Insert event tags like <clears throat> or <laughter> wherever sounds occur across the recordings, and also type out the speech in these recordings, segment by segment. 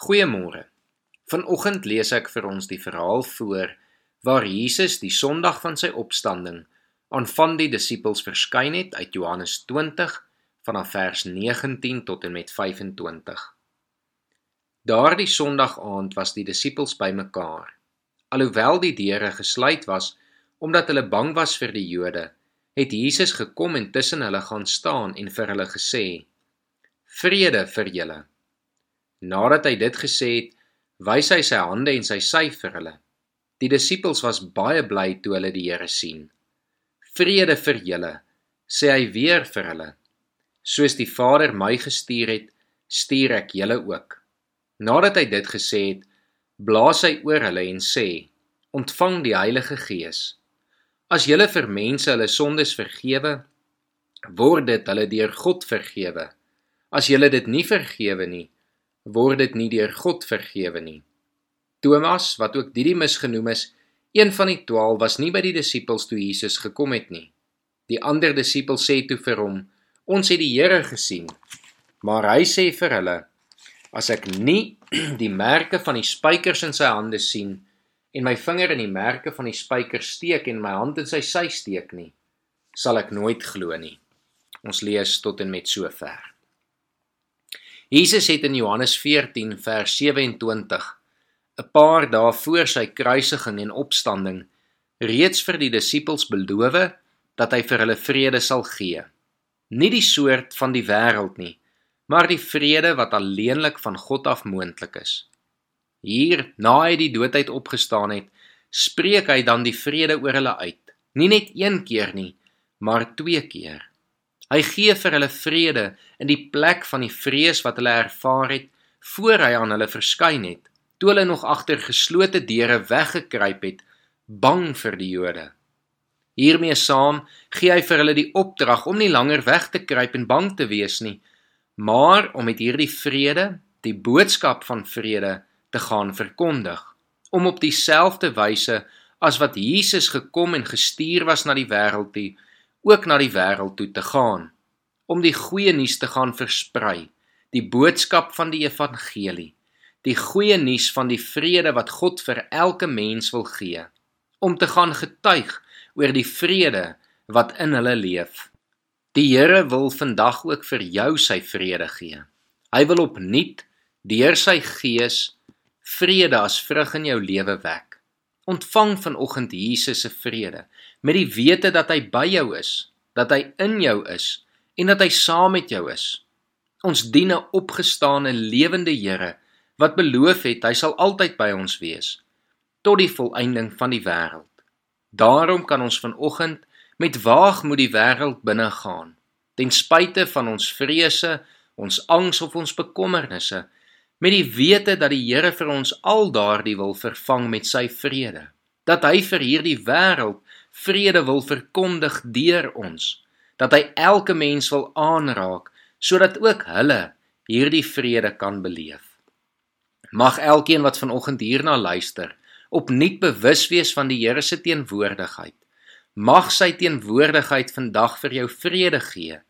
Goeiemôre. Vanoggend lees ek vir ons die verhaal voor waar Jesus die Sondag van sy opstanding aan van die disippels verskyn het uit Johannes 20 vanaf vers 19 tot en met 25. Daardie Sondag aand was die disippels bymekaar. Alhoewel die deure gesluit was omdat hulle bang was vir die Jode, het Jesus gekom en tussen hulle gaan staan en vir hulle gesê: "Vrede vir julle." Nadat hy dit gesê het, wys hy sy hande en sy sy vir hulle. Die disippels was baie bly toe hulle die Here sien. Vrede vir julle, sê hy weer vir hulle. Soos die Vader my gestuur het, stuur ek julle ook. Nadat hy dit gesê het, blaas hy oor hulle en sê: Ontvang die Heilige Gees. As julle vir mense hulle sondes vergewe, word dit hulle deur God vergewe. As julle dit nie vergewe nie, word dit nie deur God vergewe nie. Thomas, wat ook Didimus genoem is, een van die 12 was nie by die disippels toe Jesus gekom het nie. Die ander disipels sê toe vir hom: "Ons het die Here gesien." Maar hy sê vir hulle: "As ek nie <clears throat> die merke van die spykers in sy hande sien en my vinger in die merke van die spykers steek en my hand in sy sy steek nie, sal ek nooit glo nie." Ons lees tot en met sover. Jesus het in Johannes 14 vers 27 'n paar dae voor sy kruisiging en opstanding reeds vir die disippels beloof dat hy vir hulle vrede sal gee. Nie die soort van die wêreld nie, maar die vrede wat alleenlik van God af moontlik is. Hier, na hy die doodheid opgestaan het, spreek hy dan die vrede oor hulle uit. Nie net een keer nie, maar twee keer. Hy gee vir hulle vrede in die plek van die vrees wat hulle ervaar het voor hy aan hulle verskyn het, toe hulle nog agter geslote deure weggekruip het, bang vir die Jode. Hiermee saam gee hy vir hulle die opdrag om nie langer weg te kruip en bang te wees nie, maar om met hierdie vrede, die boodskap van vrede, te gaan verkondig, om op dieselfde wyse as wat Jesus gekom en gestuur was na die wêreld toe, ook na die wêreld toe te gaan om die goeie nuus te gaan versprei, die boodskap van die evangelie, die goeie nuus van die vrede wat God vir elke mens wil gee, om te gaan getuig oor die vrede wat in hulle leef. Die Here wil vandag ook vir jou sy vrede gee. Hy wil opnuut deur sy gees vrede as vrug in jou lewe wek. Ontvang vanoggend Jesus se vrede met die wete dat hy by jou is, dat hy in jou is en dat hy saam met jou is. Ons dien 'n opgestane lewende Here wat beloof het hy sal altyd by ons wees tot die volëinding van die wêreld. Daarom kan ons vanoggend met waagmoed die wêreld binne gaan, ten spyte van ons vrese, ons angs of ons bekommernisse met die wete dat die Here vir ons al daardie wil vervang met sy vrede dat hy vir hierdie wêreld vrede wil verkondig deur ons dat hy elke mens wil aanraak sodat ook hulle hierdie vrede kan beleef. Mag elkeen wat vanoggend hierna luister opnuut bewus wees van die Here se teenwoordigheid. Mag sy teenwoordigheid vandag vir jou vrede gee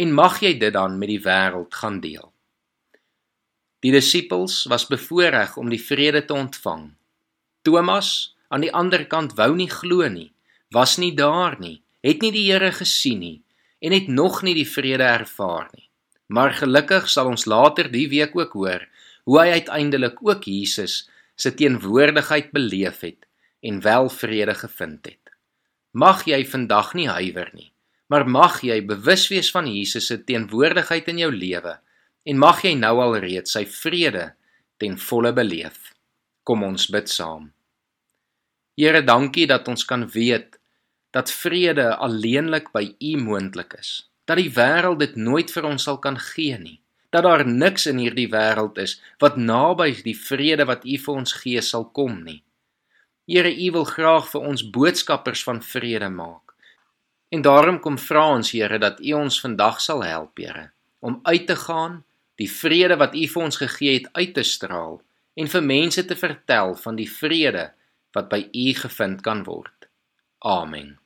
en mag jy dit dan met die wêreld gaan deel. Die disippels was bevoorreg om die vrede te ontvang. Thomas aan die ander kant wou nie glo nie, was nie daar nie, het nie die Here gesien nie en het nog nie die vrede ervaar nie. Maar gelukkig sal ons later die week ook hoor hoe hy uiteindelik ook Jesus se teenwoordigheid beleef het en wel vrede gevind het. Mag jy vandag nie huiwer nie, maar mag jy bewus wees van Jesus se teenwoordigheid in jou lewe en mag jy nou al reeds sy vrede ten volle beleef. Kom ons bid saam. Here, dankie dat ons kan weet dat vrede alleenlik by U moontlik is. Dat die wêreld dit nooit vir ons sal kan gee nie. Dat daar niks in hierdie wêreld is wat naby die vrede wat U vir ons gee sal kom nie. Here, U wil graag vir ons boodskappers van vrede maak. En daarom kom vra ons Here dat U ons vandag sal help, Here, om uit te gaan die vrede wat U vir ons gegee het uit te straal en vir mense te vertel van die vrede wat by U gevind kan word. Amen.